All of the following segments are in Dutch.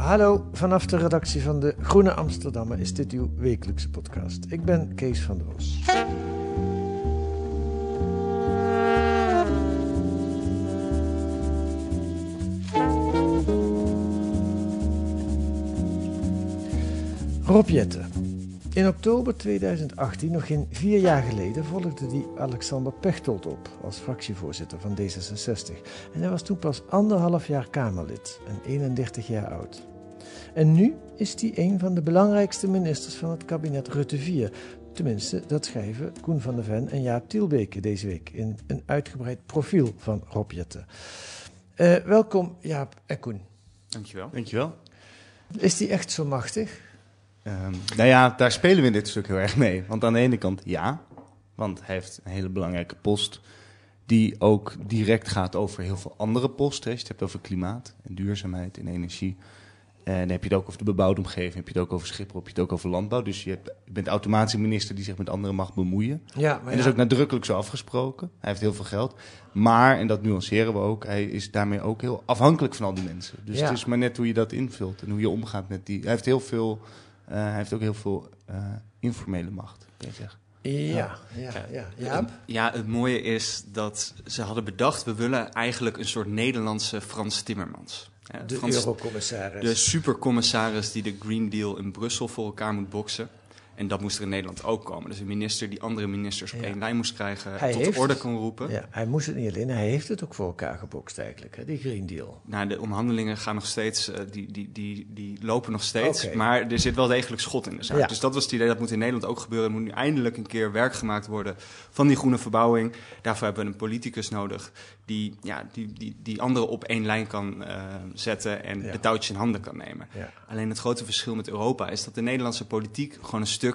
Hallo, vanaf de redactie van de Groene Amsterdammer is dit uw wekelijkse podcast. Ik ben Kees van der Bos. Rob Jetten. In oktober 2018, nog geen vier jaar geleden, volgde die Alexander Pechtold op als fractievoorzitter van D66. En hij was toen pas anderhalf jaar Kamerlid en 31 jaar oud. En nu is hij een van de belangrijkste ministers van het kabinet Rutte 4. Tenminste, dat schrijven Koen van der Ven en Jaap Tielbeke deze week in een uitgebreid profiel van Rob Jetten. Uh, welkom Jaap en Koen. Dankjewel. Dankjewel. Is die echt zo machtig? Um, nou ja, daar spelen we in dit stuk heel erg mee. Want aan de ene kant ja, want hij heeft een hele belangrijke post die ook direct gaat over heel veel andere posten. Je het hebt over klimaat en duurzaamheid en energie. En dan heb je het ook over de bebouwde omgeving, heb je het ook over Schiphol, heb je het ook over landbouw. Dus je, hebt, je bent automatisch een minister die zich met anderen mag bemoeien. Ja, maar en dat is ook nadrukkelijk zo afgesproken. Hij heeft heel veel geld. Maar, en dat nuanceren we ook, hij is daarmee ook heel afhankelijk van al die mensen. Dus Ja. het is maar net hoe je dat invult en hoe je omgaat met die. Hij heeft heel veel, hij heeft ook heel veel eh, informele macht, kan je zeggen. Ja, ja, ja. Jaap? Ja, het mooie is dat ze hadden bedacht... we willen eigenlijk een soort Nederlandse Frans Timmermans. Ja, De Frans- eurocommissaris. de supercommissaris die de Green Deal in Brussel voor elkaar moet boksen. En dat moest er in Nederland ook komen. Dus een minister die andere ministers op Ja. één lijn moest krijgen... Hij tot heeft orde kan roepen. Ja, hij moest het niet alleen, hij heeft het ook voor elkaar gebokst eigenlijk, hè, die Green Deal. Nou, de onderhandelingen gaan nog steeds, eh, die, die, die, die lopen nog steeds. Maar er zit wel degelijk schot in de zaak. Ja. Dus dat was het idee, dat moet in Nederland ook gebeuren. Er moet nu eindelijk een keer werk gemaakt worden van die groene verbouwing. Daarvoor hebben we een politicus nodig die, ja, die, die, die anderen op één lijn kan eh, zetten en de touwtjes in handen kan nemen. Alleen het grote verschil met Europa is dat de Nederlandse politiek gewoon een stuk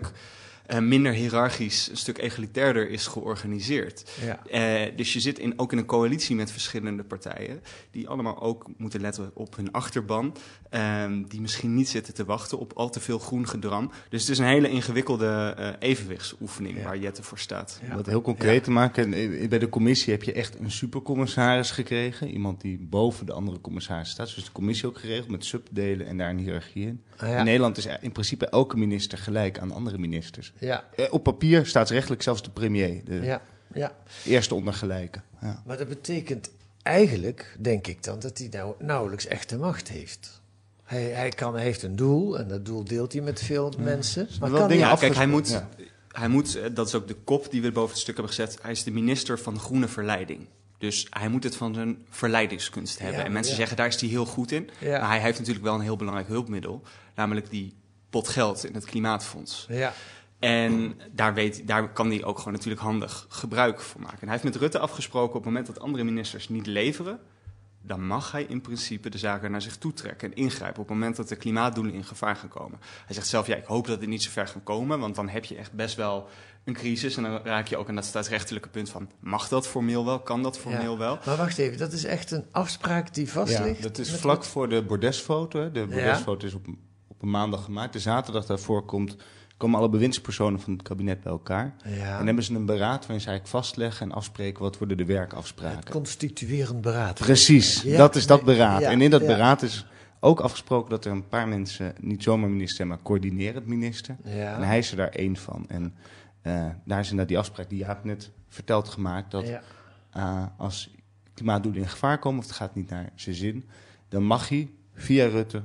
eh, minder hiërarchisch, een stuk egalitairder is georganiseerd. Ja. Eh, dus je zit in, ook in een coalitie met verschillende partijen, die allemaal ook moeten letten op hun achterban, ehm, die misschien niet zitten te wachten op al te veel groen gedram. Dus het is een hele ingewikkelde eh, evenwichtsoefening Ja. waar Jette voor staat. Ja. Om dat heel concreet te maken, bij de commissie heb je echt een supercommissaris gekregen. Iemand die boven de andere commissaris staat. Dus de commissie ook geregeld met subdelen en daar een hiërarchie in. Ah, ja. In Nederland is in principe elke minister gelijk aan andere ministers. Ja, Eh, Op papier staatsrechtelijk zelfs de premier, de ja, ja. eerste onder gelijke. Ja. Maar dat betekent eigenlijk, denk ik dan, dat hij nou nauwelijks echte macht heeft. Hij, hij, kan, hij heeft een doel en dat doel deelt hij met veel mensen. Maar wel kan dingen Ja, kijk, hij moet, hij moet, eh, dat is ook de kop die we boven het stuk hebben gezet, hij is de minister van groene verleiding. Dus hij moet het van zijn verleidingskunst hebben. Ja, en mensen ja. zeggen, daar is hij heel goed in. Ja. Maar hij heeft natuurlijk wel een heel belangrijk hulpmiddel. Namelijk die pot geld in het klimaatfonds. ja, En daar, weet, daar kan hij ook gewoon natuurlijk handig gebruik van maken. En hij heeft met Rutte afgesproken op het moment dat andere ministers niet leveren... dan mag hij in principe de zaken naar zich toe trekken en ingrijpen... op het moment dat de klimaatdoelen in gevaar gaan komen. Hij zegt zelf, ja, ik hoop dat dit niet zo ver gaat komen... want dan heb je echt best wel een crisis... en dan raak je ook aan dat staatsrechtelijke punt van... mag dat formeel wel, kan dat formeel ja. wel? Maar wacht even, dat is echt een afspraak die vast Ja, ligt? dat is met- vlak voor de bordesfoto. hè. De bordesfoto is op, op een maandag gemaakt. De zaterdag daarvoor komt, komen alle bewindspersonen van het kabinet bij elkaar. Ja, En hebben ze een beraad waarin ze eigenlijk vastleggen en afspreken wat worden de het werkafspraken. constituerend beraad. Precies, Ja, dat is dat beraad. ja, en in dat ja. beraad is ook afgesproken dat er een paar mensen niet zomaar minister zijn, maar coördinerend minister. Ja. En hij is er daar één van. En eh, daar is inderdaad die afspraak die Jaap net verteld gemaakt, dat ja. eh, als klimaatdoelen in gevaar komen of het gaat niet naar zijn zin, dan mag hij via Rutte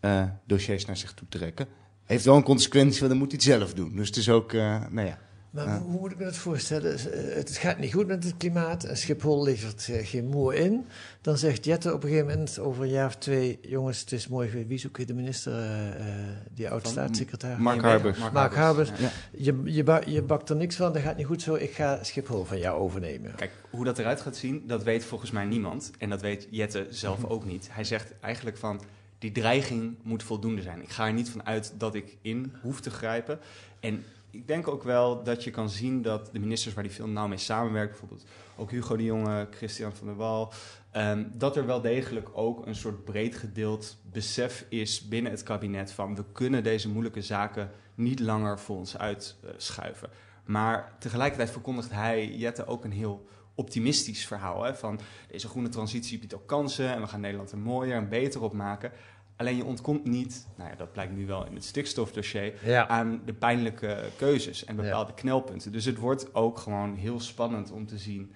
eh, dossiers naar zich toe trekken. Heeft wel een consequentie, want dan moet hij het zelf doen. Dus het is ook, nou ja. Maar Ja. hoe moet ik me dat voorstellen? Eh, Het gaat niet goed met het klimaat. en Schiphol levert eh, geen moer in. Dan zegt Jette op een gegeven moment over een jaar of twee... jongens, het is mooi geweest. Wie ook weer de minister? eh, eh, die oud-staatssecretaris? Mark Nee, Harbers. Mark Harbers. Ja. Ja. Je, je, ba- je bakt er niks van, dat gaat niet goed zo. Ik ga Schiphol van jou overnemen. Kijk, hoe dat eruit gaat zien, dat weet volgens mij niemand. En dat weet Jette zelf ook niet. Hij zegt eigenlijk van, die dreiging moet voldoende zijn. Ik ga er niet van uit dat ik in hoef te grijpen. En ik denk ook wel dat je kan zien dat de ministers waar die veel nauw mee samenwerkt... bijvoorbeeld ook Hugo de Jonge, Christian van der Wal... ehm, dat er wel degelijk ook een soort breed gedeeld besef is binnen het kabinet... van we kunnen deze moeilijke zaken niet langer voor ons uitschuiven. Maar tegelijkertijd verkondigt hij, Jette, ook een heel optimistisch verhaal. Hè? Van deze groene transitie biedt ook kansen en we gaan Nederland er mooier en beter op maken. Alleen je ontkomt niet, nou ja, dat blijkt nu wel in het stikstofdossier, Ja. aan de pijnlijke keuzes en Ja. bepaalde knelpunten. Dus het wordt ook gewoon heel spannend om te zien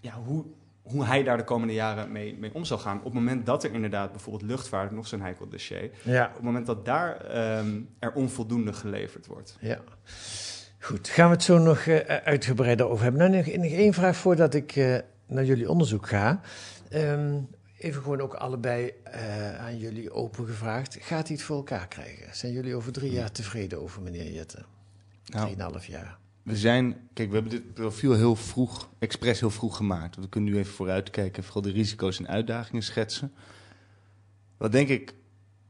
ja, hoe, hoe hij daar de komende jaren mee, mee om zal gaan. Op het moment dat er inderdaad bijvoorbeeld luchtvaart, nog zo'n heikel dossier, Ja. op het moment dat daar ehm, er onvoldoende geleverd wordt. Ja. Goed, gaan we het zo nog eh, uitgebreider over hebben. Nou, nog, nog één vraag voordat ik eh, naar jullie onderzoek ga. Ehm, even gewoon ook allebei eh, aan jullie open gevraagd. Gaat hij het voor elkaar krijgen? Zijn jullie over drie jaar tevreden over meneer Jette? Nou, Drieënhalf jaar. we zijn, kijk, we hebben dit profiel heel vroeg, expres heel vroeg gemaakt. We kunnen nu even vooruitkijken, vooral de risico's en uitdagingen schetsen. Wat denk ik,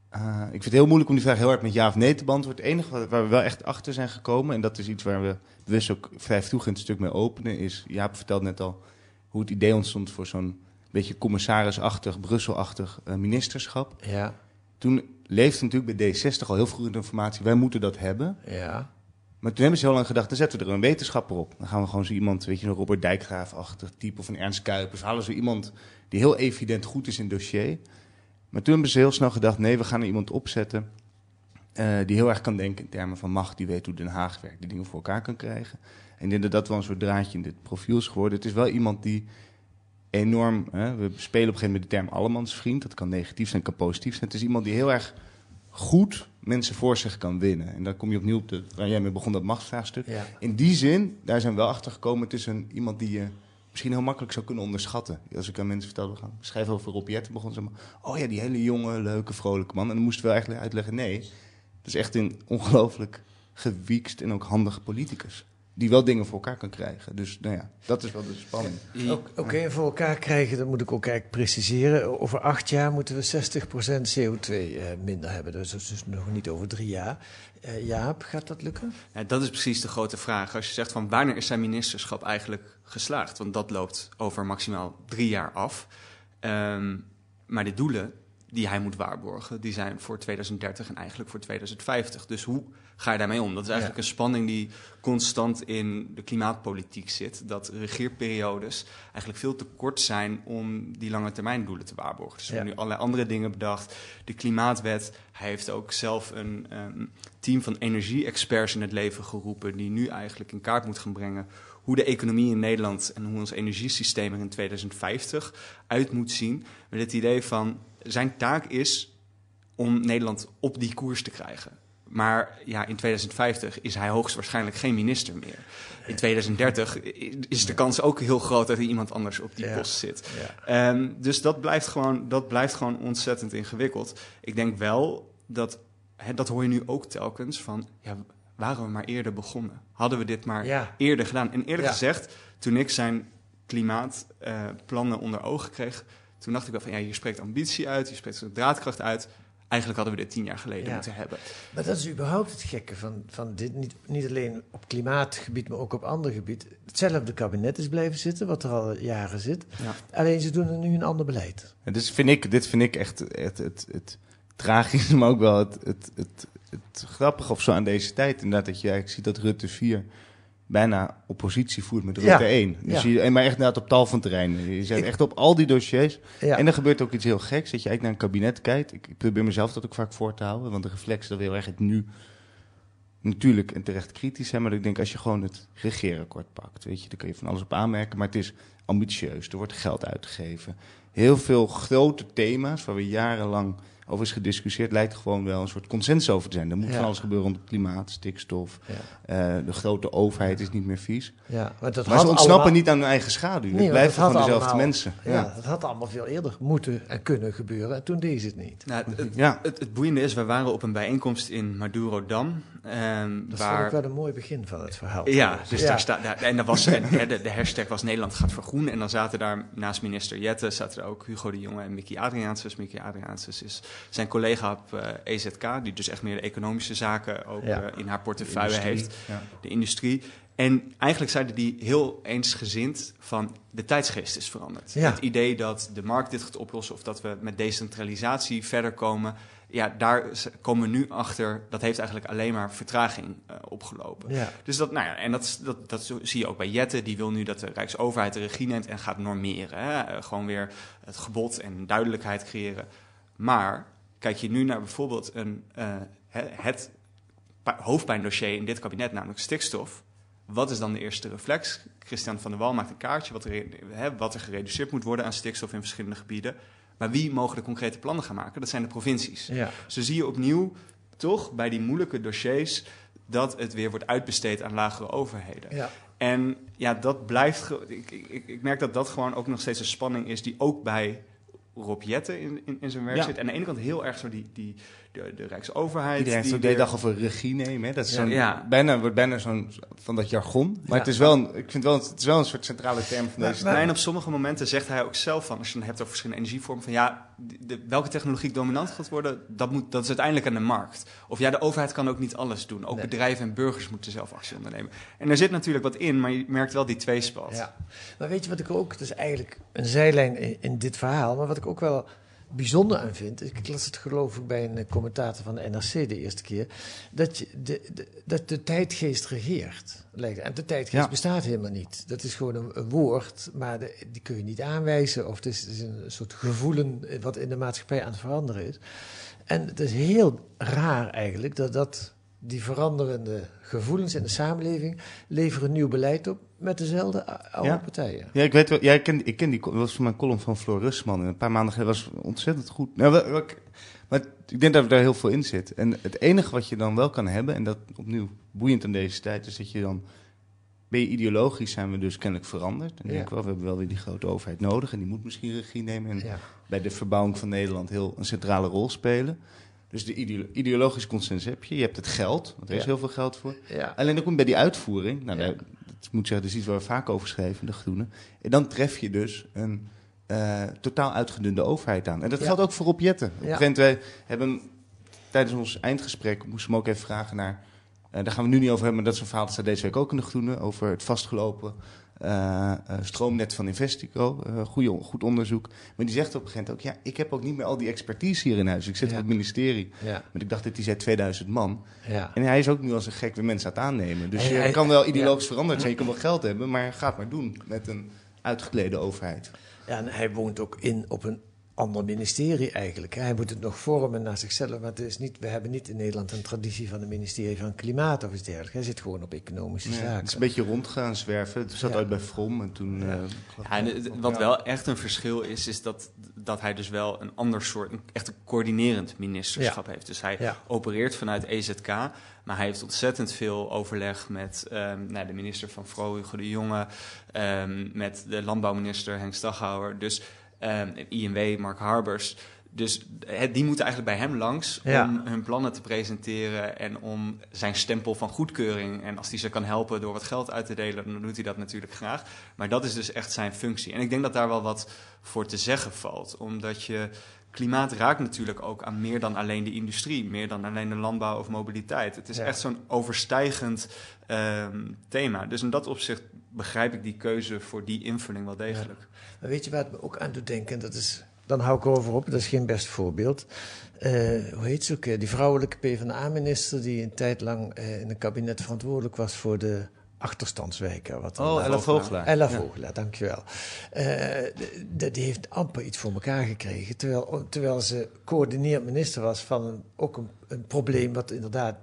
eh, ik vind het heel moeilijk om die vraag heel hard met ja of nee te beantwoorden. Het enige waar- we wel echt achter zijn gekomen, en dat is iets waar we bewust ook vrij vroeg in het stuk mee openen, is, Jaap vertelde net al hoe het idee ontstond voor zo'n beetje commissarisachtig, Brusselachtig eh, ministerschap. Ja, Toen leefde natuurlijk bij D60 al heel vroeg de informatie, wij moeten dat hebben. ja, Maar toen hebben ze heel lang gedacht, dan zetten we er een wetenschapper op. Dan gaan we gewoon zo iemand, weet je, een Robert Dijkgraaf-achtig type of een Ernst Kuipers. Halen zo iemand die heel evident goed is in het dossier. Maar toen hebben ze heel snel gedacht, nee, we gaan er iemand opzetten eh, die heel erg kan denken in termen van macht. Die weet hoe Den Haag werkt, die dingen voor elkaar kan krijgen. En ik denk dat dat wel een soort draadje in dit profiel is geworden. Het is wel iemand die enorm, hè, we spelen op een gegeven moment de term allemansvriend. Dat kan negatief zijn, kan positief zijn. Het is iemand die heel erg goed mensen voor zich kan winnen. En dan kom je opnieuw op de, waar jij mee begon, dat machtsvraagstuk. ja. In die zin, daar zijn we wel achter gekomen, het is een, iemand die je misschien heel makkelijk zou kunnen onderschatten. Als ik aan mensen vertelde, we gaan schrijven over Rob Jetten, begon ze maar, oh ja, die hele jonge, leuke, vrolijke man. En dan moesten we eigenlijk uitleggen, nee, dat is echt een ongelooflijk gewiekst en ook handige politicus. Die wel dingen voor elkaar kan krijgen. Dus nou ja, dat is wel de spanning. Oké, voor elkaar krijgen, dat moet ik ook eigenlijk preciseren. Over acht jaar moeten we 60% CO2 eh, minder hebben. Dus dat is dus nog niet over drie jaar. Eh, Jaap, gaat dat lukken? Ja, dat is precies de grote vraag. Als je zegt van wanneer is zijn ministerschap eigenlijk geslaagd? Want dat loopt over maximaal drie jaar af. Ehm, maar de doelen die hij moet waarborgen, die zijn voor 2030 en eigenlijk voor 2050. Dus hoe ga je daarmee om? Dat is eigenlijk een spanning die constant in de klimaatpolitiek zit. Dat regeerperiodes eigenlijk veel te kort zijn om die lange termijn doelen te waarborgen. Dus we Ja. hebben nu allerlei andere dingen bedacht. De klimaatwet, hij heeft ook zelf een ehm, team van energie-experts in het leven geroepen... die nu eigenlijk in kaart moet gaan brengen hoe de economie in Nederland... en hoe ons energiesysteem er in 2050 uit moet zien. Met het idee van, zijn taak is om Nederland op die koers te krijgen. Maar ja, in 2050 is hij hoogstwaarschijnlijk geen minister meer. In 2030 is de kans ook heel groot dat er iemand anders op die Ja. post zit. Ja. Ehm, dus dat blijft, gewoon, dat blijft gewoon ontzettend ingewikkeld. Ik denk wel dat, hè, dat hoor je nu ook telkens, van ja, waren we maar eerder begonnen? Hadden we dit maar Ja. eerder gedaan? En eerlijk gezegd, toen ik zijn klimaatplannen onder ogen kreeg, toen dacht ik wel van ja, je spreekt ambitie uit, je spreekt draadkracht uit. Eigenlijk hadden we dit tien jaar geleden Ja. moeten hebben. Maar dat is überhaupt het gekke van, van dit. Niet, niet alleen op klimaatgebied, maar ook op ander gebied. Hetzelfde kabinet is blijven zitten, wat er al jaren zit. Ja. Alleen ze doen er nu een ander beleid. En dus vind ik, dit vind ik echt het, het, het, tragische, maar ook wel het, het, het, het grappige of zo aan deze tijd. Inderdaad, dat je eigenlijk ziet dat Rutte 4 bijna oppositie voert met Rutte Ja, 1. Dus ja. je, en maar echt inderdaad op tal van terreinen. Je Ik- echt op al die dossiers. Ja. En er gebeurt ook iets heel geks, dat je eigenlijk naar een kabinet kijkt. Ik, ik probeer mezelf dat ook vaak voor te houden, want de reflex dat erg het nu natuurlijk en terecht kritisch zijn. Maar ik denk als je gewoon het regeerakkoord pakt, weet je, dan kun je van alles op aanmerken. Maar het is ambitieus, er wordt geld uitgegeven. heel veel grote thema's waar we jarenlang over is gediscussieerd, lijkt gewoon wel een soort consensus over te zijn. Er moet Ja. van alles gebeuren rond klimaat, stikstof. Ja. eh, de grote overheid is niet meer vies. Ja, maar dat maar had ze ontsnappen allemaal- niet aan hun eigen schaduw. Nee, het had gewoon dezelfde allemaal- mensen. Ja, Ja. dat had allemaal veel eerder moeten en kunnen gebeuren. En toen deed ze het niet. Nou, het, Ja. het, het boeiende is, we waren op een bijeenkomst in Madurodam. ehm Dat vond waar ik wel een mooi begin van het verhaal. Ja, dus Ja. daar staat. daar- En dat was, en, de, de hashtag was Nederland gaat vergroenen. En dan zaten daar naast minister Jette zaten er ook Hugo de Jonge en Mickey Adriaanses. Mickey Adriaanses is zijn collega op eh, EZK, die dus echt meer de economische zaken ook Ja. eh, in haar portefeuille heeft. ja. De industrie. En eigenlijk zeiden die heel eensgezind van de tijdsgeest is veranderd. Ja. Het idee dat de markt dit gaat oplossen of dat we met decentralisatie verder komen. Ja, daar komen we nu achter. Dat heeft eigenlijk alleen maar vertraging eh, opgelopen. Ja. Dus dat, nou ja, en dat, dat, dat zie je ook bij Jette. Die wil nu dat de Rijksoverheid de regie neemt en gaat normeren. Hè? Gewoon weer het gebod en duidelijkheid creëren. Maar kijk je nu naar bijvoorbeeld een, eh, he- het hoofdpijndossier in dit kabinet, namelijk stikstof. Wat is dan de eerste reflex? Christian van der Wal maakt een kaartje wat er, wat er gereduceerd moet worden aan stikstof in verschillende gebieden. Maar wie mogen de concrete plannen gaan maken? Dat zijn de provincies. Ja. Zo zie je opnieuw toch bij die moeilijke dossiers dat het weer wordt uitbesteed aan lagere overheden. Ja. En ja, dat blijft. Ik, ik, ik merk dat dat gewoon ook nog steeds een spanning is die ook bij Rob Jetten in, in, in zijn werk Ja. zit. En aan de ene kant heel erg zo die, die, de, de Rijksoverheid. Iedereen heeft die de hele dag over regie nemen. Hè? Dat is Ja. zo'n, Ja. bijna, wordt bijna zo'n van dat jargon. Maar Ja. het is wel een, ik vind wel, het is wel een soort centrale term van deze maar- tijd. en op sommige momenten zegt hij ook zelf van, als je het hebt over verschillende energievormen, van ja, de, de- welke technologie dominant gaat worden, dat, moet, dat is uiteindelijk aan de markt. Of ja, de overheid kan ook niet alles doen. Ook Nee. bedrijven en burgers moeten zelf actie ondernemen. En er zit natuurlijk wat in, maar je merkt wel die tweespalt. Ja. Maar weet je wat ik ook, het is eigenlijk een zijlijn in, in dit verhaal, maar wat ik ook wel bijzonder aan vind, ik, las het geloof ik bij een eh, commentator van de NRC de eerste keer, dat, je de, de, dat de tijdgeest regeert. lijkt. En de tijdgeest Ja. bestaat helemaal niet. Dat is gewoon een, een woord, maar de- die kun je niet aanwijzen of het is, het is een soort gevoelen eh, wat in de maatschappij aan het veranderen is. En het is heel raar eigenlijk dat, dat die veranderende gevoelens in de samenleving leveren nieuw beleid op met dezelfde ou- oude Ja. partijen. Ja, ik weet wel. Ja, ik ken, ik ken die. Dat was van mijn column van Floor Rustman. En een paar maanden geleden was ontzettend goed. Nou, wel- wel- ik- maar ik denk dat er heel veel in zit. En het enige wat je dan wel kan hebben, en dat opnieuw boeiend aan deze tijd, is dat je dan. Ben je ideologisch zijn we dus kennelijk veranderd. En Ja. denk ik wel, we hebben wel weer die grote overheid nodig. En die moet misschien regie nemen. En Ja. bij de verbouwing van Nederland heel een centrale rol spelen. Dus de ideo- ideologische consensus heb je. Je hebt het geld, want er is Ja. heel veel geld voor. Ja. Alleen dan kom je bij die uitvoering. Nou, Ja. dat moet ik zeggen, dat is iets waar we vaak over schrijven, de Groenen. En dan tref je dus een eh, totaal uitgedunde overheid aan. En dat geldt ook voor Rob Jetten. Op een Ja. gegeven moment, wij hebben tijdens ons eindgesprek, moesten we ook even vragen naar... eh, daar gaan we nu niet over hebben, maar dat is een verhaal dat staat deze week ook in de Groenen... over het vastgelopen eh, eh, stroomnet van Investico. Eh goeie, goed onderzoek. Maar die zegt op een gegeven moment ook... ja, ik heb ook niet meer al die expertise hier in huis. Ik zit Ja. op het ministerie. Ja. Maar ik dacht dat hij zei 2000 man. Ja. En hij is ook nu als een gek weer mensen aan het aannemen. Dus Hij- je hij- kan wel ideologisch veranderd zijn, je kan wel geld hebben, maar ga het maar doen met een uitgeklede overheid. Ja, en hij woont ook in op een ander ministerie eigenlijk. Hij moet het nog vormen naar zichzelf. Maar het is niet, we hebben niet in Nederland een traditie van een ministerie van Klimaat of iets dergelijks. Hij zit gewoon op economische Ja, zaken. het is een beetje rond gaan zwerven. Het zat Ja. uit bij From en toen... Ja. eh, Ja, en het- wat wel echt een verschil is, is dat, dat hij dus wel een ander soort, een, echt een coördinerend ministerschap heeft. Dus hij Ja. opereert vanuit EZK, maar hij heeft ontzettend veel overleg met ehm, nou, de minister van Vrouw, Hugo de Jonge, ehm, met de landbouwminister Henk Staghouwer, dus ehm, INW, Mark Harbers. Dus het, die moeten eigenlijk bij hem langs Ja. om hun plannen te presenteren en om zijn stempel van goedkeuring. En als hij ze kan helpen door wat geld uit te delen, dan doet hij dat natuurlijk graag. Maar dat is dus echt zijn functie. En ik denk dat daar wel wat voor te zeggen valt. Omdat je klimaat raakt natuurlijk ook aan meer dan alleen de industrie, meer dan alleen de landbouw of mobiliteit. Het is Ja. echt zo'n overstijgend ehm, thema. Dus in dat opzicht begrijp ik die keuze voor die invulling wel degelijk. Maar weet je waar het me ook aan doet denken? Dat is, dan hou ik erover op, dat is geen best voorbeeld. Eh, hoe heet ze ook? Die vrouwelijke PvdA-minister die een tijd lang eh, in het kabinet verantwoordelijk was voor de achterstandswijken. Wat Oh, Ella Vogelaar. Ella Ja. Vogelaar, dankjewel. Eh, die heeft amper iets voor elkaar gekregen. Terwijl, terwijl ze coördineerd minister was van een, ook een, een probleem wat inderdaad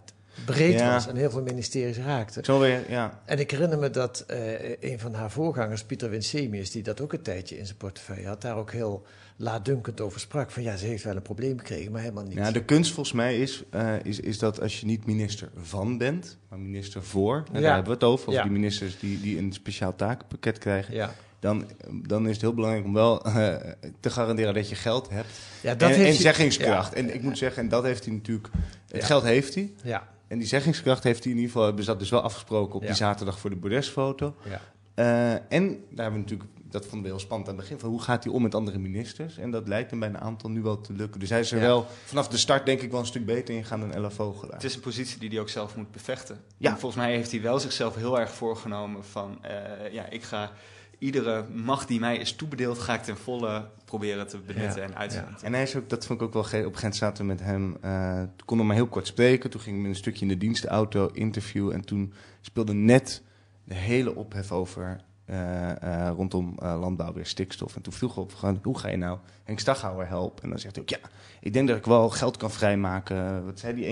breed Ja. was en heel veel ministeries raakte. Ja. En ik herinner me dat eh, een van haar voorgangers, Pieter Winsemius, die dat ook een tijdje in zijn portefeuille had, daar ook heel laatdunkend over sprak. Van ja, ze heeft wel een probleem gekregen, maar helemaal niet. ja. De kunst volgens mij is, eh, is, is dat als je niet minister van bent, maar minister voor, Ja. daar hebben we het over, Ja. die ministers die, die een speciaal takenpakket krijgen, ja. dan, dan is het heel belangrijk om wel eh, te garanderen dat je geld hebt Ja, dat en, heeft en zeggingskracht. Ja. En ik moet zeggen, en dat heeft hij natuurlijk, het Ja. geld heeft hij. En die zeggingskracht heeft hij in ieder geval, hebben ze dat dus wel afgesproken op Ja. die zaterdag voor de bordesfoto. ja. Eh, en daar hebben we natuurlijk, dat vonden we heel spannend aan het begin, van hoe gaat hij om met andere ministers? En dat lijkt hem bij een aantal nu wel te lukken. Dus hij is er Ja. wel vanaf de start denk ik wel een stuk beter in gaan dan Vogelaar. Het is een positie die hij ook zelf moet bevechten. Ja. En volgens mij heeft hij wel zichzelf heel erg voorgenomen van... eh, ja, ik ga iedere macht die mij is toebedeeld... ga ik ten volle proberen te benutten Ja. en uit te Ja. En hij is ook, dat vond ik ook wel op een gegeven moment zaten we met hem. eh toen konden we maar heel kort spreken. Toen ging ik met een stukje in de dienstauto interview. En toen speelde net de hele ophef over eh, eh, rondom eh, landbouw weer stikstof. En toen vroeg we op gewoon, hoe ga je nou Henk Staghouwer helpen? En dan zegt hij ook, ja, ik denk dat ik wel geld kan vrijmaken. Wat zei die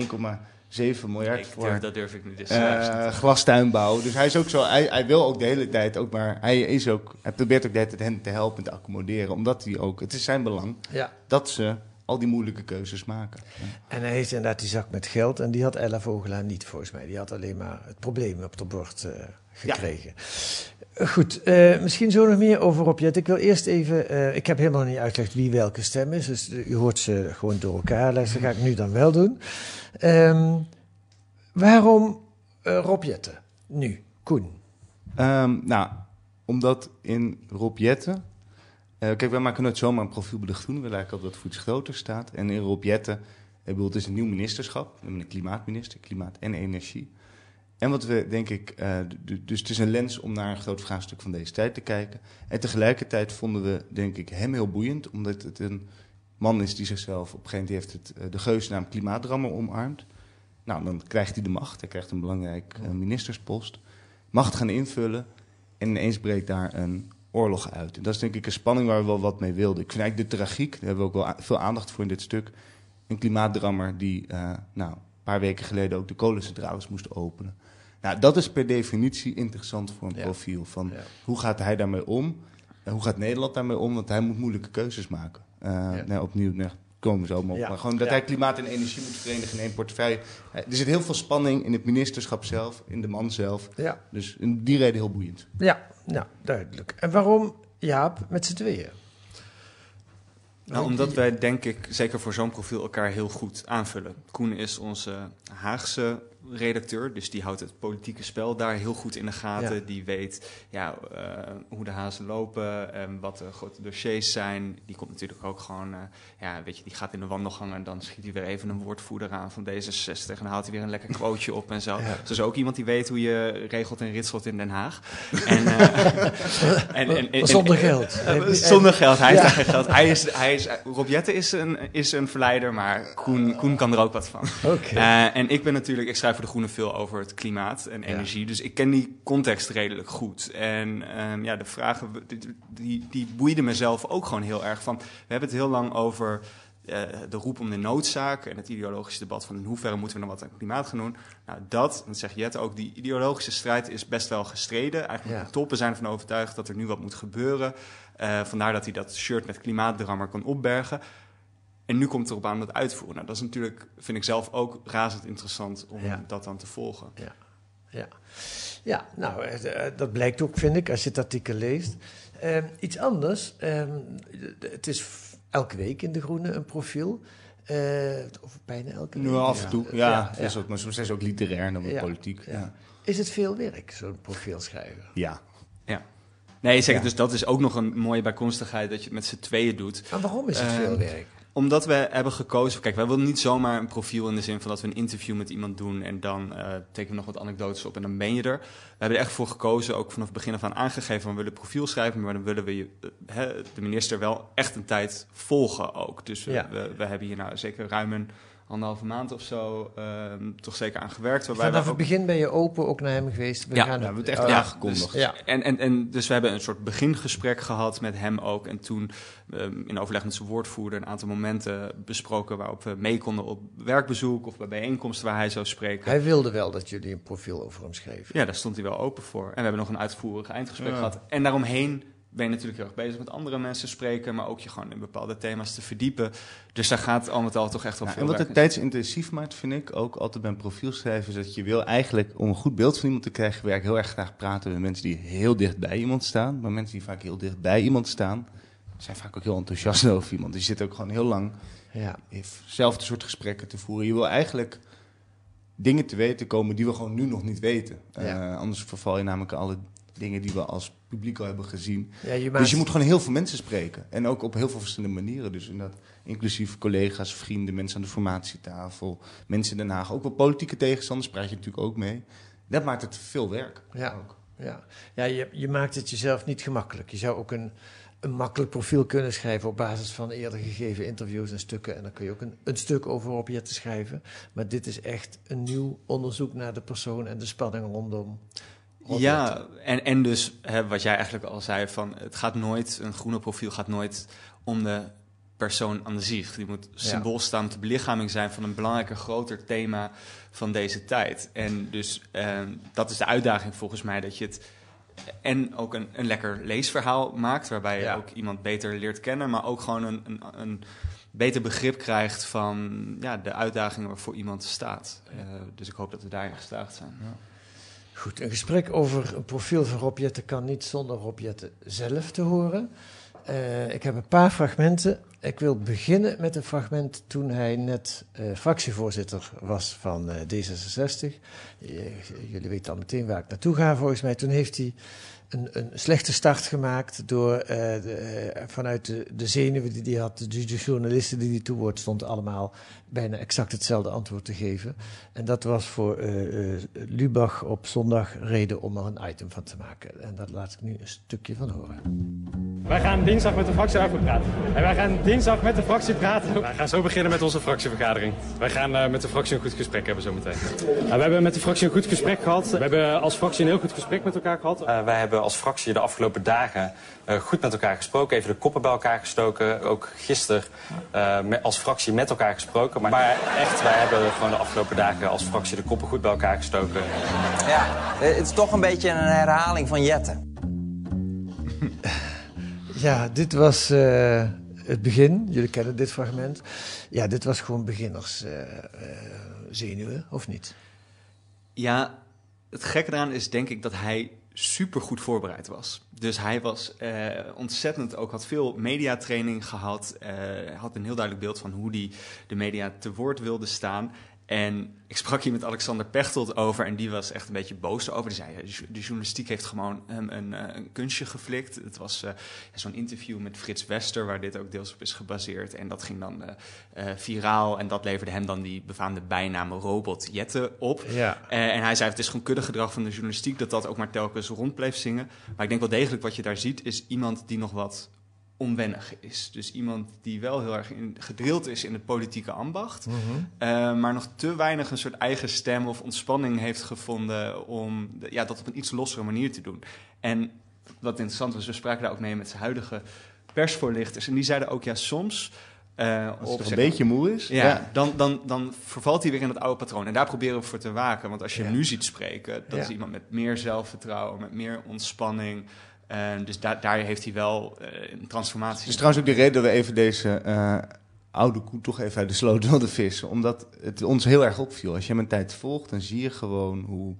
1,7 miljard Ik voor durf, dat durf ik nu dus eh, glastuinbouw. Dus hij is ook zo, hij, hij wil ook de hele tijd ook, maar hij is ook, hij probeert ook de hele tijd hen te helpen en te accommoderen, omdat hij ook, het is zijn belang ja. dat ze al die moeilijke keuzes maken. En hij heeft inderdaad die zak met geld en die had Ella Vogelaar niet volgens mij. Die had alleen maar het probleem op de bord eh, gekregen. Goed, eh, misschien zo nog meer over Rob Jet. Ik wil eerst even, eh, ik heb helemaal niet uitgelegd wie welke stem is, dus eh, u hoort ze gewoon door elkaar. Dat ga ik nu dan wel doen. Ehm, waarom eh Rob Jette? Nu, Koen. Ehm, nou, omdat in Rob Jetten, eh, kijk, wij maken nooit zomaar een profielbericht doen. We lijken op dat iets groter staat. En in Rob Jetten, ik bedoel, het is een nieuw ministerschap. We hebben een klimaatminister, klimaat en energie. En wat we, denk ik, eh, dus het is een lens om naar een groot vraagstuk van deze tijd te kijken. En tegelijkertijd vonden we, denk ik, hem heel boeiend, omdat het een man is die zichzelf op een gegeven moment heeft het, eh, de geusnaam klimaatrammer omarmd. Nou, dan krijgt hij de macht, hij krijgt een belangrijk eh, ministerspost. Macht gaan invullen en ineens breekt daar een oorlog uit. En dat is denk ik een spanning waar we wel wat mee wilden. Ik vind eigenlijk de tragiek, daar hebben we ook wel veel aandacht voor in dit stuk. Een klimaatdrammer die nou, een paar weken geleden ook de kolencentrales moest openen. Nou, dat is per definitie interessant voor een Ja. profiel. Van Ja. hoe gaat hij daarmee om? En hoe gaat Nederland daarmee om? Want hij moet moeilijke keuzes maken. Eh Ja. nou, opnieuw, nou, komen we zo op. Ja. Maar gewoon dat Ja. hij klimaat en energie moet verenigen in één portefeuille. Eh, Er zit heel veel spanning in het ministerschap zelf, in de man zelf. Ja, Dus in die reden heel boeiend. ja nou, duidelijk. En waarom Jaap met z'n tweeën? Nou, omdat wij denk ik zeker voor zo'n profiel elkaar heel goed aanvullen. Koen is onze Haagse redacteur, dus die houdt het politieke spel daar heel goed in de gaten. Ja. Die weet ja, eh, hoe de hazen lopen, en wat de grote dossiers zijn. Die komt natuurlijk ook gewoon, eh, ja, weet je, die gaat in de wandelgang en dan schiet hij weer even een woordvoerder aan van D66 en dan haalt hij weer een lekker quoteje op en zo. Ja. Dus ook iemand die weet hoe je regelt en ritselt in Den Haag. En, eh, en, en- en- Zonder geld. Zonder geld, hij Ja. heeft geen geld. Hij is, hij is, Rob is een, is een verleider, maar Koen, Koen kan er ook wat van. Eh, en ik ben natuurlijk, ik schrijf voor De Groene veel over het klimaat en Ja. energie. Dus ik ken die context redelijk goed. En ehm, ja, de vragen, die, die, die boeiden mezelf ook gewoon heel erg van. We hebben het heel lang over eh, de roep om de noodzaak en het ideologische debat van in hoeverre moeten we nou wat aan klimaat gaan doen. Nou, dat, dat zegt Jette ook, die ideologische strijd is best wel gestreden. Eigenlijk Ja. de toppen zijn ervan overtuigd dat er nu wat moet gebeuren. Eh, vandaar dat hij dat shirt met klimaatdrammer kan opbergen. En nu komt het erop aan dat uitvoeren. Nou, dat is natuurlijk, vind ik zelf ook razend interessant om Ja. dat dan te volgen. Ja, ja nou, eh, eh, dat blijkt ook, vind ik, als je het artikel leest. Ehm, iets anders, ehm, het is elke week in De Groene een profiel. eh, of bijna elke week. Nu af en toe, ja. Ja, dat is ja. ook, maar soms ze ook literair dan weer Ja, politiek. ja. Ja. Is het veel werk, zo'n profiel schrijven? ja. Nee, zeker. Ja. Dus dat is ook nog een mooie bijkomstigheid dat je het met z'n tweeën doet. Maar waarom is het Ehm, veel werk? Omdat we hebben gekozen. Kijk, wij willen niet zomaar een profiel in de zin van dat we een interview met iemand doen en dan eh, tekenen we nog wat anekdotes op en dan ben je er. We hebben er echt voor gekozen, ook vanaf het begin af aan aangegeven, we willen profiel schrijven, maar dan willen we je, eh, de minister wel echt een tijd volgen ook. Dus Ja. we, we hebben hier nou zeker ruim een anderhalve maand of zo ehm, toch zeker aan gewerkt. Waarbij Vanaf het ook begin ben je open ook naar hem geweest. We Ja, gaan we hebben het echt Ja, aangekondigd. dus- Ja. En, en, en dus we hebben een soort begingesprek gehad met hem ook. En toen um, in overleg met zijn woordvoerder een aantal momenten momenten besproken waarop we mee konden op werkbezoek of bij bijeenkomsten waar hij zou spreken. Hij wilde wel dat jullie een profiel over hem schreven. Ja, daar stond hij wel open voor. En we hebben nog een uitvoerig eindgesprek Ja. gehad. En daaromheen ben je natuurlijk heel erg bezig met andere mensen spreken, maar ook je gewoon in bepaalde thema's te verdiepen. Dus daar gaat al met al toch echt wel Ja, veel en wat het tijdsintensief maakt, vind ik ook altijd bij een profiel schrijven, is dat je wil eigenlijk, om een goed beeld van iemand te krijgen, werk heel erg graag praten met mensen die heel dicht bij iemand staan. Maar mensen die vaak heel dicht bij iemand staan, zijn vaak ook heel enthousiast over iemand. Dus je zit ook gewoon heel lang Ja. hetzelfde soort gesprekken te voeren. Je wil eigenlijk dingen te weten komen die we gewoon nu nog niet weten. Ja. Eh, anders verval je namelijk alle dingen die we als publiek al hebben gezien. Ja, je Dus je moet gewoon heel veel mensen spreken. En ook op heel veel verschillende manieren. Dus inderdaad, inclusief collega's, vrienden, mensen aan de formatietafel, mensen in Den Haag. Ook wel politieke tegenstanders praat je natuurlijk ook mee. Dat maakt het veel werk. Ja. Ook. Ja, ja je, je maakt het jezelf niet gemakkelijk. Je zou ook een, een makkelijk profiel kunnen schrijven op basis van eerder gegeven interviews en stukken. En dan kun je ook een, een stuk over objecten schrijven. Maar dit is echt een nieuw onderzoek naar de persoon en de spanning rondom. Ja, en, en dus hè, wat jij eigenlijk al zei, van het gaat nooit, een groene profiel gaat nooit om de persoon aan de zich. Die moet symbool staan, moet de belichaming zijn van een belangrijker, groter thema van deze tijd. En dus eh, dat is de uitdaging volgens mij, dat je het en ook een, een lekker leesverhaal maakt, waarbij je Ja. ook iemand beter leert kennen, maar ook gewoon een, een, een beter begrip krijgt van ja, de uitdagingen waarvoor iemand staat. Eh, dus ik hoop dat we daarin geslaagd zijn. Goed, een gesprek over een profiel van Rob Jetten kan niet zonder Rob Jetten zelf te horen. Eh, ik heb een paar fragmenten. Ik wil beginnen met een fragment toen hij net eh, fractievoorzitter was van eh, D66. Eh, jullie weten al meteen waar ik naartoe ga volgens mij. Toen heeft hij een, een slechte start gemaakt door eh, eh, vanuit de, de zenuwen die hij had, de, journalisten die hij toe woord stond, allemaal bijna exact hetzelfde antwoord te geven. En dat was voor eh, Lubach op zondag reden om er een item van te maken. En daar laat ik nu een stukje van horen. Wij gaan dinsdag met de fractie over praten. En wij gaan dinsdag met de fractie praten. Wij gaan zo beginnen met onze fractievergadering. Wij gaan eh, met de fractie een goed gesprek hebben zometeen. Uh, we hebben met de fractie een goed gesprek gehad. We hebben als fractie een heel goed gesprek met elkaar gehad. Uh, wij hebben als fractie de afgelopen dagen uh, goed met elkaar gesproken. Even de koppen bij elkaar gestoken. Ook gisteren uh, met, als fractie met elkaar gesproken. Maar, maar, echt, wij hebben gewoon de afgelopen dagen als fractie de koppen goed bij elkaar gestoken. Ja, het is toch een beetje een herhaling van Jette. Ja, dit was uh, het begin. Jullie kennen dit fragment. Ja, dit was gewoon beginners uh, uh, zenuwen, of niet? Ja, het gekke eraan is denk ik dat hij super goed voorbereid was. Dus hij was ontzettend ook, had veel mediatraining gehad. Uh, had een heel duidelijk beeld van hoe hij de media te woord wilde staan. En ik sprak hier met Alexander Pechtold over en die was echt een beetje boos over. Die zei, de journalistiek heeft gewoon hem een, een, een, kunstje geflikt. Het was uh, zo'n interview met Frits Wester, waar dit ook deels op is gebaseerd. En dat ging dan uh, uh, viraal en dat leverde hem dan die befaamde bijnaam Robot Jette op. Ja. en hij zei, het is gewoon kuddegedrag van de journalistiek dat dat ook maar telkens rond bleef zingen. Maar ik denk wel degelijk wat je daar ziet, is iemand die nog wat onwennig is. Dus iemand die wel heel erg in, gedrild is in het politieke ambacht, Mhm. mm-hmm. uh, maar nog te weinig een soort eigen stem of ontspanning heeft gevonden om de, ja, dat op een iets lossere manier te doen. En wat interessant was, we spraken daar ook mee met zijn huidige persvoorlichters. En die zeiden ook, ja, soms... Uh, Als het een beetje moe is. Ja, ja, Dan, dan, dan vervalt hij weer in het oude patroon. En daar proberen we voor te waken. Want als je Ja. hem nu ziet spreken, dat Ja. is iemand met meer zelfvertrouwen, met meer ontspanning. Uh, dus daar, daar heeft hij wel uh, een transformatie. Het is trouwens ook de reden dat we even deze uh, oude koe toch even uit de sloot wilden vissen. Omdat het ons heel erg opviel. Als je hem een tijd volgt, dan zie je gewoon hoe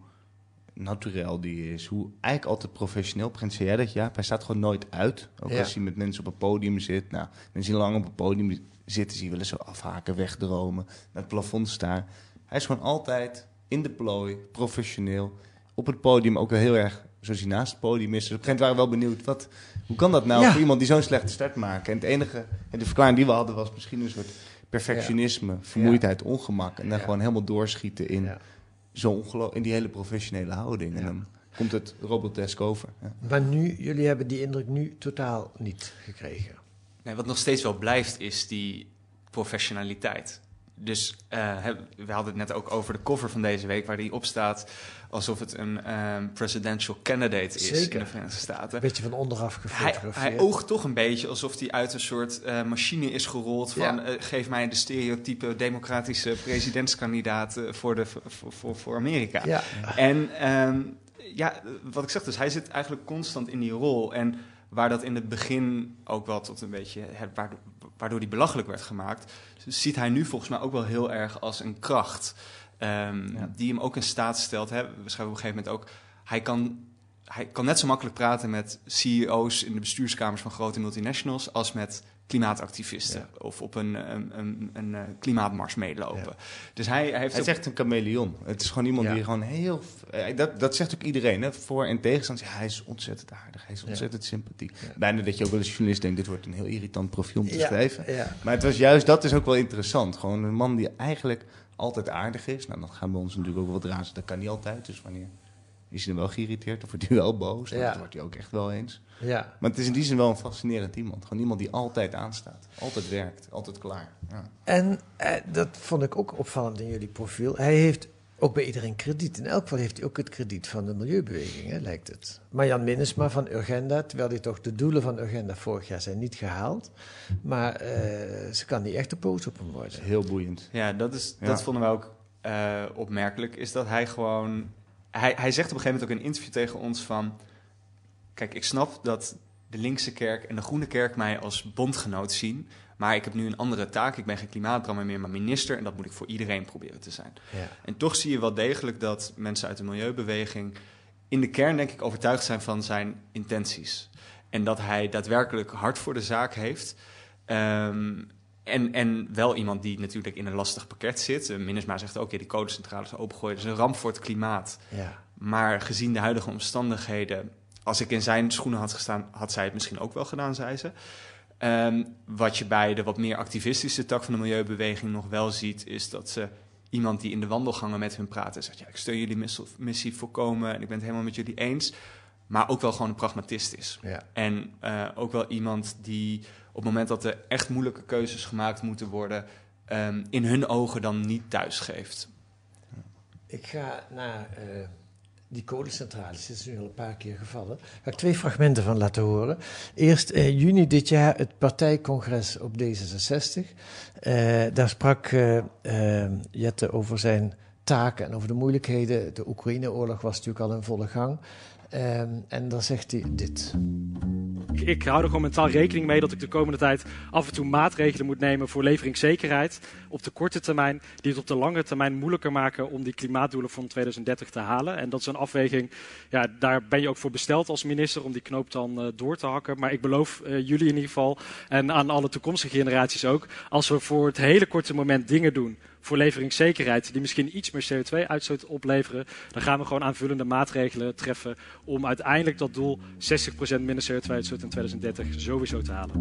naturel die is. Hoe eigenlijk altijd professioneel. Prins jij dat, ja. Hij staat gewoon nooit uit. Ook Ja. als hij met mensen op een podium zit. Nou, mensen die lang op een podium zitten, zie je wel eens zo afhaken, wegdromen. Naar het plafond staan. Hij is gewoon altijd in de plooi, professioneel. Op het podium ook wel heel erg zoals hij naast het podium is. Dus op een gegeven moment waren we wel benieuwd, wat, hoe kan dat nou Ja. voor iemand die zo'n slechte start maakt? En het enige, en de verklaring die we hadden was misschien een soort perfectionisme, vermoeidheid, ongemak. En dan Ja. gewoon helemaal doorschieten in, Ja. zo ongelo- in die hele professionele houding. En dan komt het robotesk over. Ja. Maar nu, jullie hebben die indruk nu totaal niet gekregen. Nee, wat nog steeds wel blijft, is die professionaliteit. dus eh, we hadden het net ook over de cover van deze week, waar die op staat alsof het een ehm, presidential candidate is Zeker. in de Verenigde Staten. Een beetje van onderaf Hij, gefotografeerd. hij oogt toch een beetje alsof hij uit een soort eh, machine is gerold van Ja. eh, geef mij de stereotype democratische presidentskandidaat eh, voor, de, voor, voor, voor Amerika. Ja, En ehm, ja, wat ik zeg, dus hij zit eigenlijk constant in die rol. En waar dat in het begin ook wel tot een beetje, waardoor, waardoor die belachelijk werd gemaakt, ziet hij nu volgens mij ook wel heel erg als een kracht. Ehm, Ja. Die hem ook in staat stelt. Hè. We schrijven op een gegeven moment ook, hij kan, hij kan net zo makkelijk praten met CEO's in de bestuurskamers van grote multinationals als met klimaatactivisten Ja. of op een, een, een, een, eh, klimaatmars meelopen. Ja. Dus hij, hij heeft Hij is ook- echt een chameleon. Het is gewoon iemand Ja. die gewoon heel... eh, Dat, dat zegt ook iedereen, hè? voor- en tegenstand. Ja, hij is ontzettend aardig, hij is Ja. ontzettend sympathiek. Ja. Bijna dat je ook wel als journalist denkt... dit wordt een heel irritant profiel om te ja, schrijven. ja. Maar het was juist, dat is ook wel interessant. Gewoon een man die eigenlijk altijd aardig is. Nou, dan gaan we ons natuurlijk ook wel wat razen. Dat kan niet altijd. Dus wanneer is hij dan wel geïrriteerd of wordt hij wel boos? Ja. Dat wordt hij ook echt wel eens. ja. Maar het is in die zin wel een fascinerend iemand. Gewoon iemand die altijd aanstaat. Altijd werkt. Altijd klaar. Ja. En eh, dat vond ik ook opvallend in jullie profiel. Hij heeft ook bij iedereen krediet. In elk geval heeft hij ook het krediet van de milieubeweging, hè, lijkt het. Marjan Minnesma van Urgenda, terwijl hij toch de doelen van Urgenda vorig jaar zijn niet gehaald. Maar eh, ze kan niet echt de boos op hem Dat is worden. heel boeiend. Ja, dat, is, Ja. dat vonden we ook eh, opmerkelijk. Is dat hij gewoon. Hij, hij zegt op een gegeven moment ook in een interview tegen ons van. Kijk, ik snap dat de linkse kerk en de groene kerk mij als bondgenoot zien. Maar ik heb nu een andere taak. Ik ben geen klimaatdrammer meer, maar minister. En dat moet ik voor iedereen proberen te zijn. Ja. En toch zie je wel degelijk dat mensen uit de milieubeweging in de kern, denk ik, overtuigd zijn van zijn intenties. En dat hij daadwerkelijk hard voor de zaak heeft. Ehm, en, en wel iemand die natuurlijk in een lastig pakket zit. Minnesma zegt ook, ja, die codecentrales opengooien. Dat is een ramp voor het klimaat. Ja. Maar gezien de huidige omstandigheden, als ik in zijn schoenen had gestaan, had zij het misschien ook wel gedaan, zei ze. Ehm, wat je bij de wat meer activistische tak van de milieubeweging nog wel ziet, is dat ze iemand die in de wandelgangen met hun praat en zegt: Ja, ik steun jullie miss- missie volkomen en ik ben het helemaal met jullie eens. Maar ook wel gewoon een pragmatist is. Ja. En eh, ook wel iemand die op het moment dat er echt moeilijke keuzes gemaakt moeten worden, ehm, in hun ogen dan niet thuisgeeft. Ik ga naar eh, die kolencentrales, is nu al een paar keer gevallen. Daar ga ik twee fragmenten van laten horen. Eerst eh, juni dit jaar het partijcongres op D66. Eh, daar sprak eh, Jette over zijn taken en over de moeilijkheden. De Oekraïne-oorlog was natuurlijk al in volle gang. En dan zegt hij dit. Ik, hou er gewoon mentaal rekening mee dat ik de komende tijd af en toe maatregelen moet nemen voor leveringszekerheid op de korte termijn, die het op de lange termijn moeilijker maken om die klimaatdoelen van 2030 te halen. En dat is een afweging, ja, daar ben je ook voor besteld als minister om die knoop dan eh, door te hakken. Maar ik beloof eh, jullie in ieder geval en aan alle toekomstige generaties ook, als we voor het hele korte moment dingen doen voor leveringszekerheid, die misschien iets meer CO2-uitstoot opleveren, dan gaan we gewoon aanvullende maatregelen treffen om uiteindelijk dat doel 60% minder CO2-uitstoot in 2030 sowieso te halen.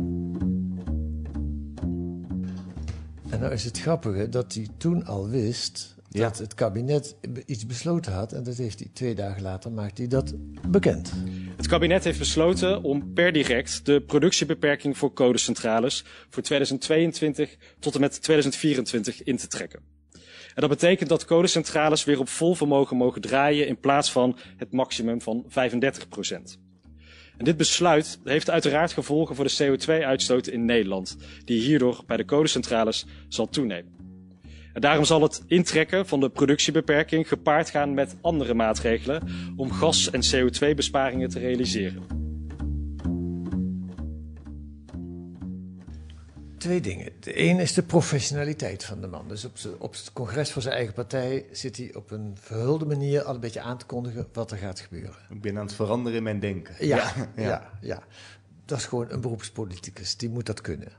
En nou is het grappige dat hij toen al wist. Dat het kabinet iets besloten had. En dat heeft hij twee dagen later maakt hij dat bekend. Het kabinet heeft besloten om per direct de productiebeperking voor codecentrales voor 2022 tot en met 2024 in te trekken. En dat betekent dat codecentrales weer op vol vermogen mogen draaien in plaats van het maximum van 35% En dit besluit heeft uiteraard gevolgen voor de CO2-uitstoot in Nederland, die hierdoor bij de codecentrales zal toenemen. En daarom zal het intrekken van de productiebeperking gepaard gaan met andere maatregelen om gas- en CO2-besparingen te realiseren. Twee dingen. De een is de professionaliteit van de man. Dus op, het congres van zijn eigen partij zit hij op een verhulde manier al een beetje aan te kondigen wat er gaat gebeuren. Ik ben aan het veranderen in mijn denken. Ja, ja, ja. Dat is gewoon een beroepspoliticus. Die moet dat kunnen.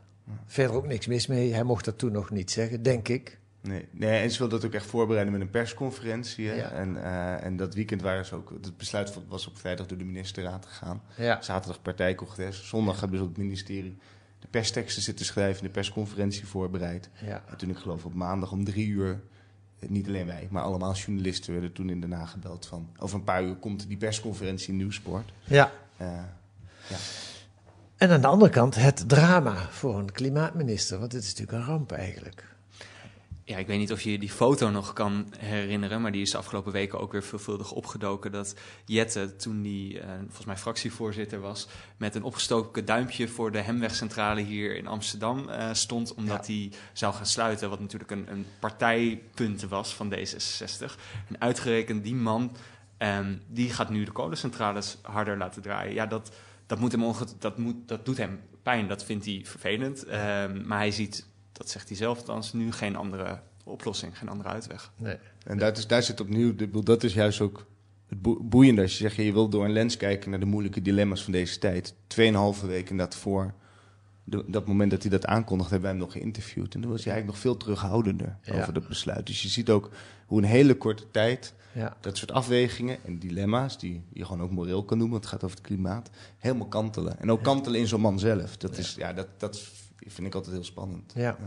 Verder ook niks mis mee. Hij mocht dat toen nog niet zeggen, denk ik. Nee, nee, en ze wilde dat ook echt voorbereiden met een persconferentie. Ja. En, eh, en dat weekend waren ze ook. Het besluit was op vrijdag door de ministerraad gegaan. Ja. Zaterdag partijcongres. Zondag hebben ze op het ministerie de persteksten zitten schrijven, de persconferentie voorbereid. ja. En toen ik geloof op maandag om drie uur, eh, niet alleen wij, maar allemaal journalisten werden toen in Den Haag gebeld van over een paar uur komt die persconferentie in Nieuwsport. ja. Eh, En aan de andere kant het drama voor een klimaatminister. Want dit is natuurlijk een ramp eigenlijk. Ja, ik weet niet of je die foto nog kan herinneren, maar die is de afgelopen weken ook weer veelvuldig opgedoken. Dat Jette, toen die uh, volgens mij fractievoorzitter was, met een opgestoken duimpje voor de Hemwegcentrale hier in Amsterdam uh, stond, omdat hij zou gaan sluiten, wat natuurlijk een, een partijpunt was van D66. En uitgerekend die man, um, die gaat nu de kolencentrales harder laten draaien. Ja, dat, dat, moet hem dat, moet, dat doet hem pijn, dat vindt hij vervelend. Um, maar hij ziet dat zegt hij zelf althans, nu geen andere oplossing, geen andere uitweg. Nee. En dat is, daar zit opnieuw, dat is juist ook het boeiende. Als je zegt, je wilt door een lens kijken naar de moeilijke dilemma's van deze tijd. Tweeënhalve weken dat voor de, dat moment dat hij dat aankondigde, hebben wij hem nog geïnterviewd. En toen was hij eigenlijk nog veel terughoudender over dat besluit. Dus je ziet ook hoe in hele korte tijd ja. dat soort afwegingen en dilemma's, die je gewoon ook moreel kan noemen, want het gaat over het klimaat, helemaal kantelen. En ook kantelen in zo'n man zelf. Dat, is, ja, dat, dat vind ik altijd heel spannend. Ja,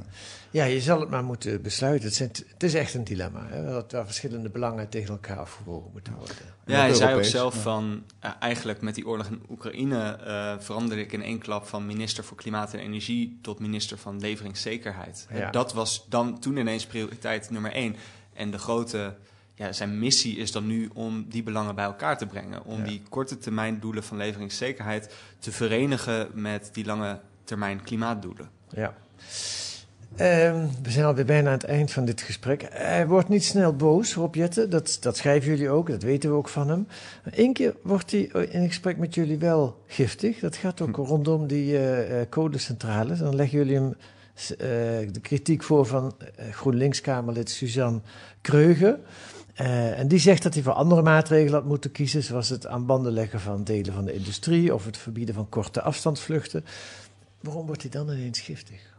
ja. je zal het maar moeten besluiten. Het, het is echt een dilemma, hè, dat waar verschillende belangen tegen elkaar afgewogen moeten worden. Ja, hij zei ook zelf van, uh, eigenlijk met die oorlog in Oekraïne uh, veranderde ik in één klap van minister voor Klimaat en Energie tot minister van Leveringszekerheid. Ja. Dat was dan toen ineens prioriteit nummer één. En de grote ja, zijn missie is dan nu om die belangen bij elkaar te brengen. Om die korte termijn doelen van leveringszekerheid te verenigen met die lange termijn klimaatdoelen. Ja. Um, we zijn alweer bijna aan het eind van dit gesprek. Hij wordt niet snel boos, Rob Jetten. Dat, dat schrijven jullie ook, dat weten we ook van hem. Eén keer wordt hij in gesprek met jullie wel giftig. Dat gaat ook hm. rondom die uh, codecentrales. Dan leggen jullie hem uh, de kritiek voor van GroenLinks-Kamerlid Suzanne Kreugen. Uh, en die zegt dat hij voor andere maatregelen had moeten kiezen, zoals het aan banden leggen van delen van de industrie of het verbieden van korte afstandsvluchten. Waarom wordt hij dan ineens giftig?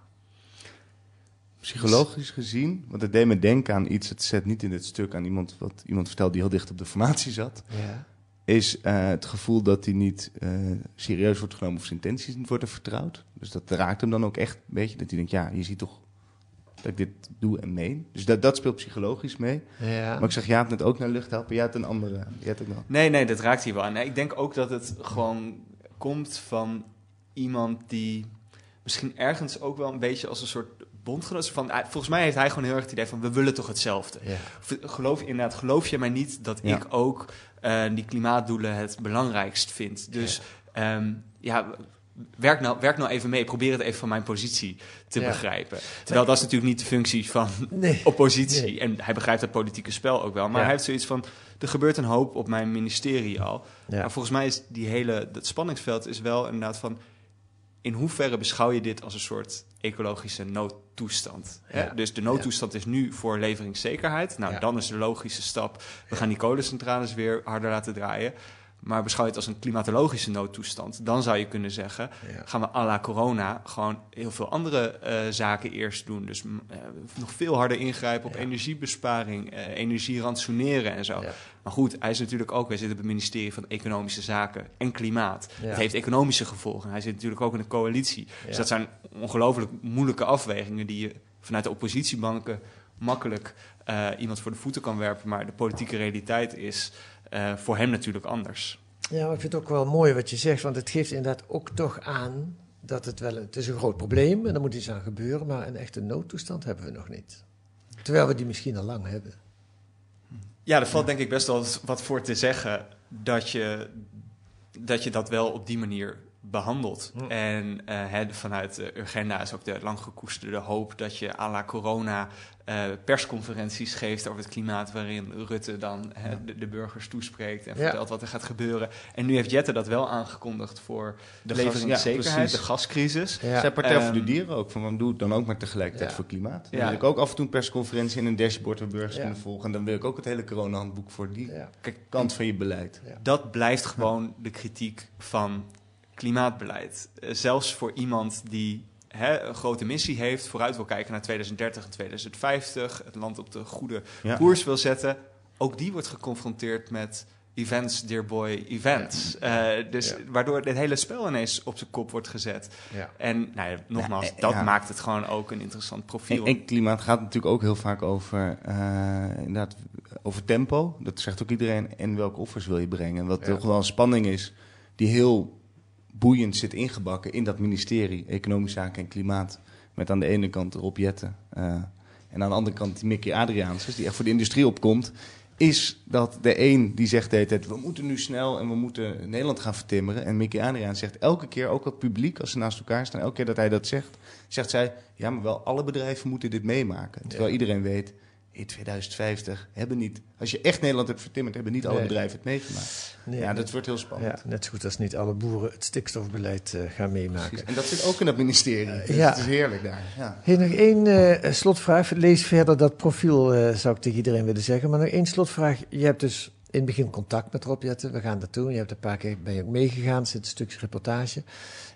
Psychologisch gezien, want het deed me denken aan iets, het zet niet in dit stuk aan iemand wat iemand vertelt die heel dicht op de formatie zat. Ja. Is uh, het gevoel dat hij niet uh, serieus wordt genomen of zijn intenties niet worden vertrouwd. Dus dat raakt hem dan ook echt een beetje. Dat hij denkt, ja, je ziet toch dat ik dit doe en meen. Dus dat, dat speelt psychologisch mee. Ja. Maar ik zeg, ja, hebt net ook naar lucht helpen. Jij hebt een andere. Jij hebt ook nog. Nee, nee, dat raakt hier wel aan. Nee, ik denk ook dat het gewoon komt van iemand die misschien ergens ook wel een beetje als een soort bondgenoot van. Volgens mij heeft hij gewoon heel erg het idee van we willen toch hetzelfde. Ja. Geloof inderdaad, geloof je mij niet dat ik ook uh, die klimaatdoelen het belangrijkst vind. Dus ja, um, ja werk nou, werk nou even mee. Probeer het even van mijn positie te begrijpen. Terwijl dat is natuurlijk niet de functie van nee. oppositie. En hij begrijpt het politieke spel ook wel. Maar hij heeft zoiets van, er gebeurt een hoop op mijn ministerie al. Maar volgens mij is die hele, dat spanningsveld is wel inderdaad van... in hoeverre beschouw je dit als een soort ecologische noodtoestand? Dus de noodtoestand is nu voor leveringszekerheid. Nou, dan is de logische stap... we gaan die kolencentrales weer harder laten draaien maar beschouw je het als een klimatologische noodtoestand, dan zou je kunnen zeggen: gaan we à la corona gewoon heel veel andere uh, zaken eerst doen. Dus uh, nog veel harder ingrijpen op energiebesparing, uh, energie ransoneren en zo. Maar goed, hij is natuurlijk ook, wij zitten op het ministerie van Economische Zaken en Klimaat. Het heeft economische gevolgen. Hij zit natuurlijk ook in een coalitie. Dus dat zijn ongelooflijk moeilijke afwegingen die je vanuit de oppositiebanken makkelijk iemand voor de voeten kan werpen. Maar de politieke realiteit is uh, voor hem natuurlijk anders. Ja, maar ik vind het ook wel mooi wat je zegt, want het geeft inderdaad ook toch aan dat het wel het is een groot probleem en er moet iets aan gebeuren, maar een echte noodtoestand hebben we nog niet. Terwijl we die misschien al lang hebben. Ja, er valt denk ik best wel wat voor te zeggen dat je dat, je dat wel op die manier behandeld. Hm. En uh, vanuit de Urgenda is ook de lang gekoesterde hoop dat je à la corona uh, persconferenties geeft over het klimaat, waarin Rutte dan de, de, burgers toespreekt en vertelt wat er gaat gebeuren. En nu heeft Jette dat wel aangekondigd voor de leveringszekerheid, de gascrisis. Ja. Zij Partij voor de ehm, Dieren ook, van doe het dan ook maar tegelijkertijd voor klimaat. Dan wil ik ook af en toe een persconferentie en een dashboard waar burgers kunnen volgen. En dan wil ik ook het hele corona-handboek voor die kant van je beleid. Dat blijft gewoon de kritiek van klimaatbeleid. Eh, zelfs voor iemand die hè, een grote missie heeft, vooruit wil kijken naar 2030 en 2050, het land op de goede koers wil zetten, ook die wordt geconfronteerd met events, dear boy, events. Uh, dus waardoor dit hele spel ineens op zijn kop wordt gezet. Ja. En nou ja, nogmaals, dat maakt het gewoon ook een interessant profiel. En, klimaat gaat natuurlijk ook heel vaak over, uh, inderdaad, over tempo. Dat zegt ook iedereen. En welke offers wil je brengen? Wat toch wel een spanning is, die heel boeiend zit ingebakken in dat ministerie Economische Zaken en Klimaat. Met aan de ene kant Rob Jetten, uh, En aan de andere kant Mickey Adriaansens, die echt voor de industrie opkomt, is dat de een die zegt de hele tijd, we moeten nu snel en we moeten Nederland gaan vertimmeren. En Mickey Adriaan zegt elke keer, ook het publiek, als ze naast elkaar staan, elke keer dat hij dat zegt, zegt zij, ja, maar wel alle bedrijven moeten dit meemaken. Terwijl iedereen weet, in 2050 hebben niet, als je echt Nederland hebt vertimmerd, hebben niet alle Nee. bedrijven het meegemaakt. Nee, ja, dat wordt heel spannend. Ja, net zo goed als niet alle boeren het stikstofbeleid eh, gaan meemaken. Precies. En dat zit ook in dat ministerie. Dus ja. Het is heerlijk daar. Ja. Nog één eh, slotvraag. Lees verder dat profiel, eh, zou ik tegen iedereen willen zeggen. Maar nog één slotvraag. Je hebt dus in het begin contact met Rob Jetten. We gaan naartoe. Je hebt een paar keer ben je ook meegegaan. Er zit een stukje reportage.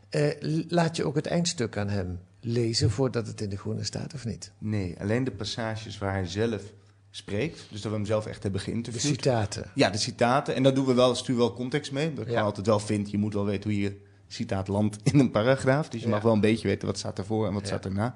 Eh, laat je ook het eindstuk aan hem lezen voordat het in de groene staat of niet? Nee, alleen de passages waar hij zelf spreekt. Dus dat we hem zelf echt hebben De geïnterviewd. citaten. Ja, de citaten. En daar doen we wel, sturen we wel context mee. Dat Ja. altijd wel vind, je moet wel weten hoe je citaat landt in een paragraaf. Dus je Ja. mag wel een beetje weten wat staat ervoor en wat Ja. staat erna.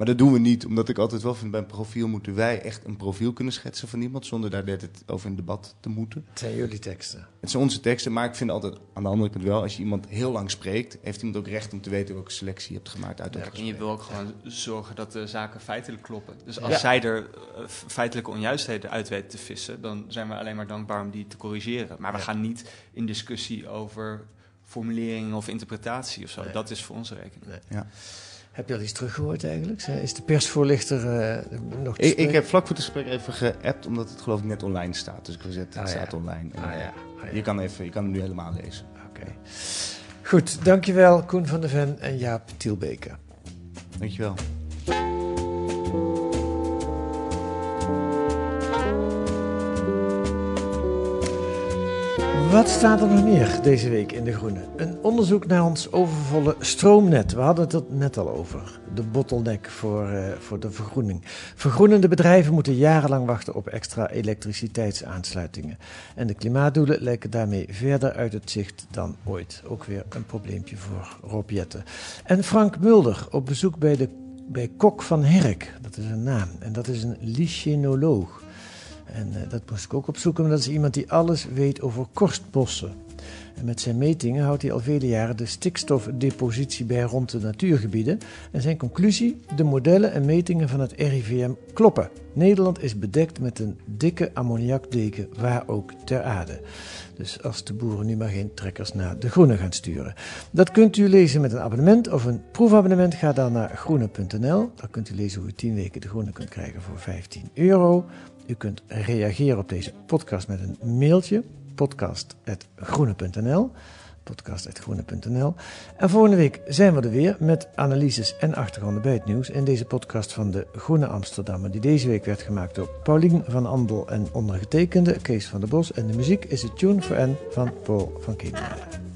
Ja. Maar dat doen we niet, omdat ik altijd wel vind, bij een profiel moeten wij echt een profiel kunnen schetsen van iemand, zonder daar net het over in debat te moeten. Het zijn jullie teksten. Het zijn onze teksten, maar ik vind altijd aan de andere kant wel, als je iemand heel lang spreekt, heeft iemand ook recht om te weten welke selectie je hebt gemaakt uit dat En je wil ook gewoon zorgen dat de zaken feitelijk kloppen. Dus als Ja. zij er eh, feitelijke onjuistheden uit weten te vissen, dan zijn we alleen maar dankbaar om die te corrigeren. Maar we Ja. gaan niet in discussie over formulering of interpretatie of zo. Nee. Dat is voor onze rekening. Heb je al iets teruggehoord eigenlijk? Is de persvoorlichter eh, nog te Ik, ik heb vlak voor het gesprek even geappt, omdat het geloof ik net online staat. Dus ik wil zeggen, het Ah, ja. staat online. En, Ah, eh, ja. Ah, ja. Je kan, even, je kan hem nu helemaal lezen. Oké. Goed, dankjewel Koen van der Ven en Jaap Tielbeke. Dankjewel. Wat staat er nog meer deze week in De Groene? Een onderzoek naar ons overvolle stroomnet. We hadden het er net al over. De bottleneck voor, eh, voor de vergroening. Vergroenende bedrijven moeten jarenlang wachten op extra elektriciteitsaansluitingen. En de klimaatdoelen lijken daarmee verder uit het zicht dan ooit. Ook weer een probleempje voor Rob Jetten. En Frank Mulder op bezoek bij, de, bij Kok van Herk. Dat is een naam. En dat is een lichenoloog. En eh, dat moest ik ook opzoeken, maar dat is iemand die alles weet over korstbossen. Met zijn metingen houdt hij al vele jaren de stikstofdepositie bij rond de natuurgebieden. En zijn conclusie: de modellen en metingen van het RIVM kloppen. Nederland is bedekt met een dikke ammoniakdeken, waar ook ter aarde. Dus als de boeren nu maar geen trekkers naar de groene gaan sturen. Dat kunt u lezen met een abonnement of een proefabonnement. Ga dan naar groene.nl. Daar kunt u lezen hoe u 10 weken de groene kunt krijgen voor 15 euro. U kunt reageren op deze podcast met een mailtje. podcast.groene.nl podcast.groene.nl En volgende week zijn we er weer met analyses en achtergronden bij het nieuws in deze podcast van de Groene Amsterdammer, die deze week werd gemaakt door Paulien van Andel en ondergetekende Kees van der Bos. En de muziek is de Tune for N van Paul van Keenmaier.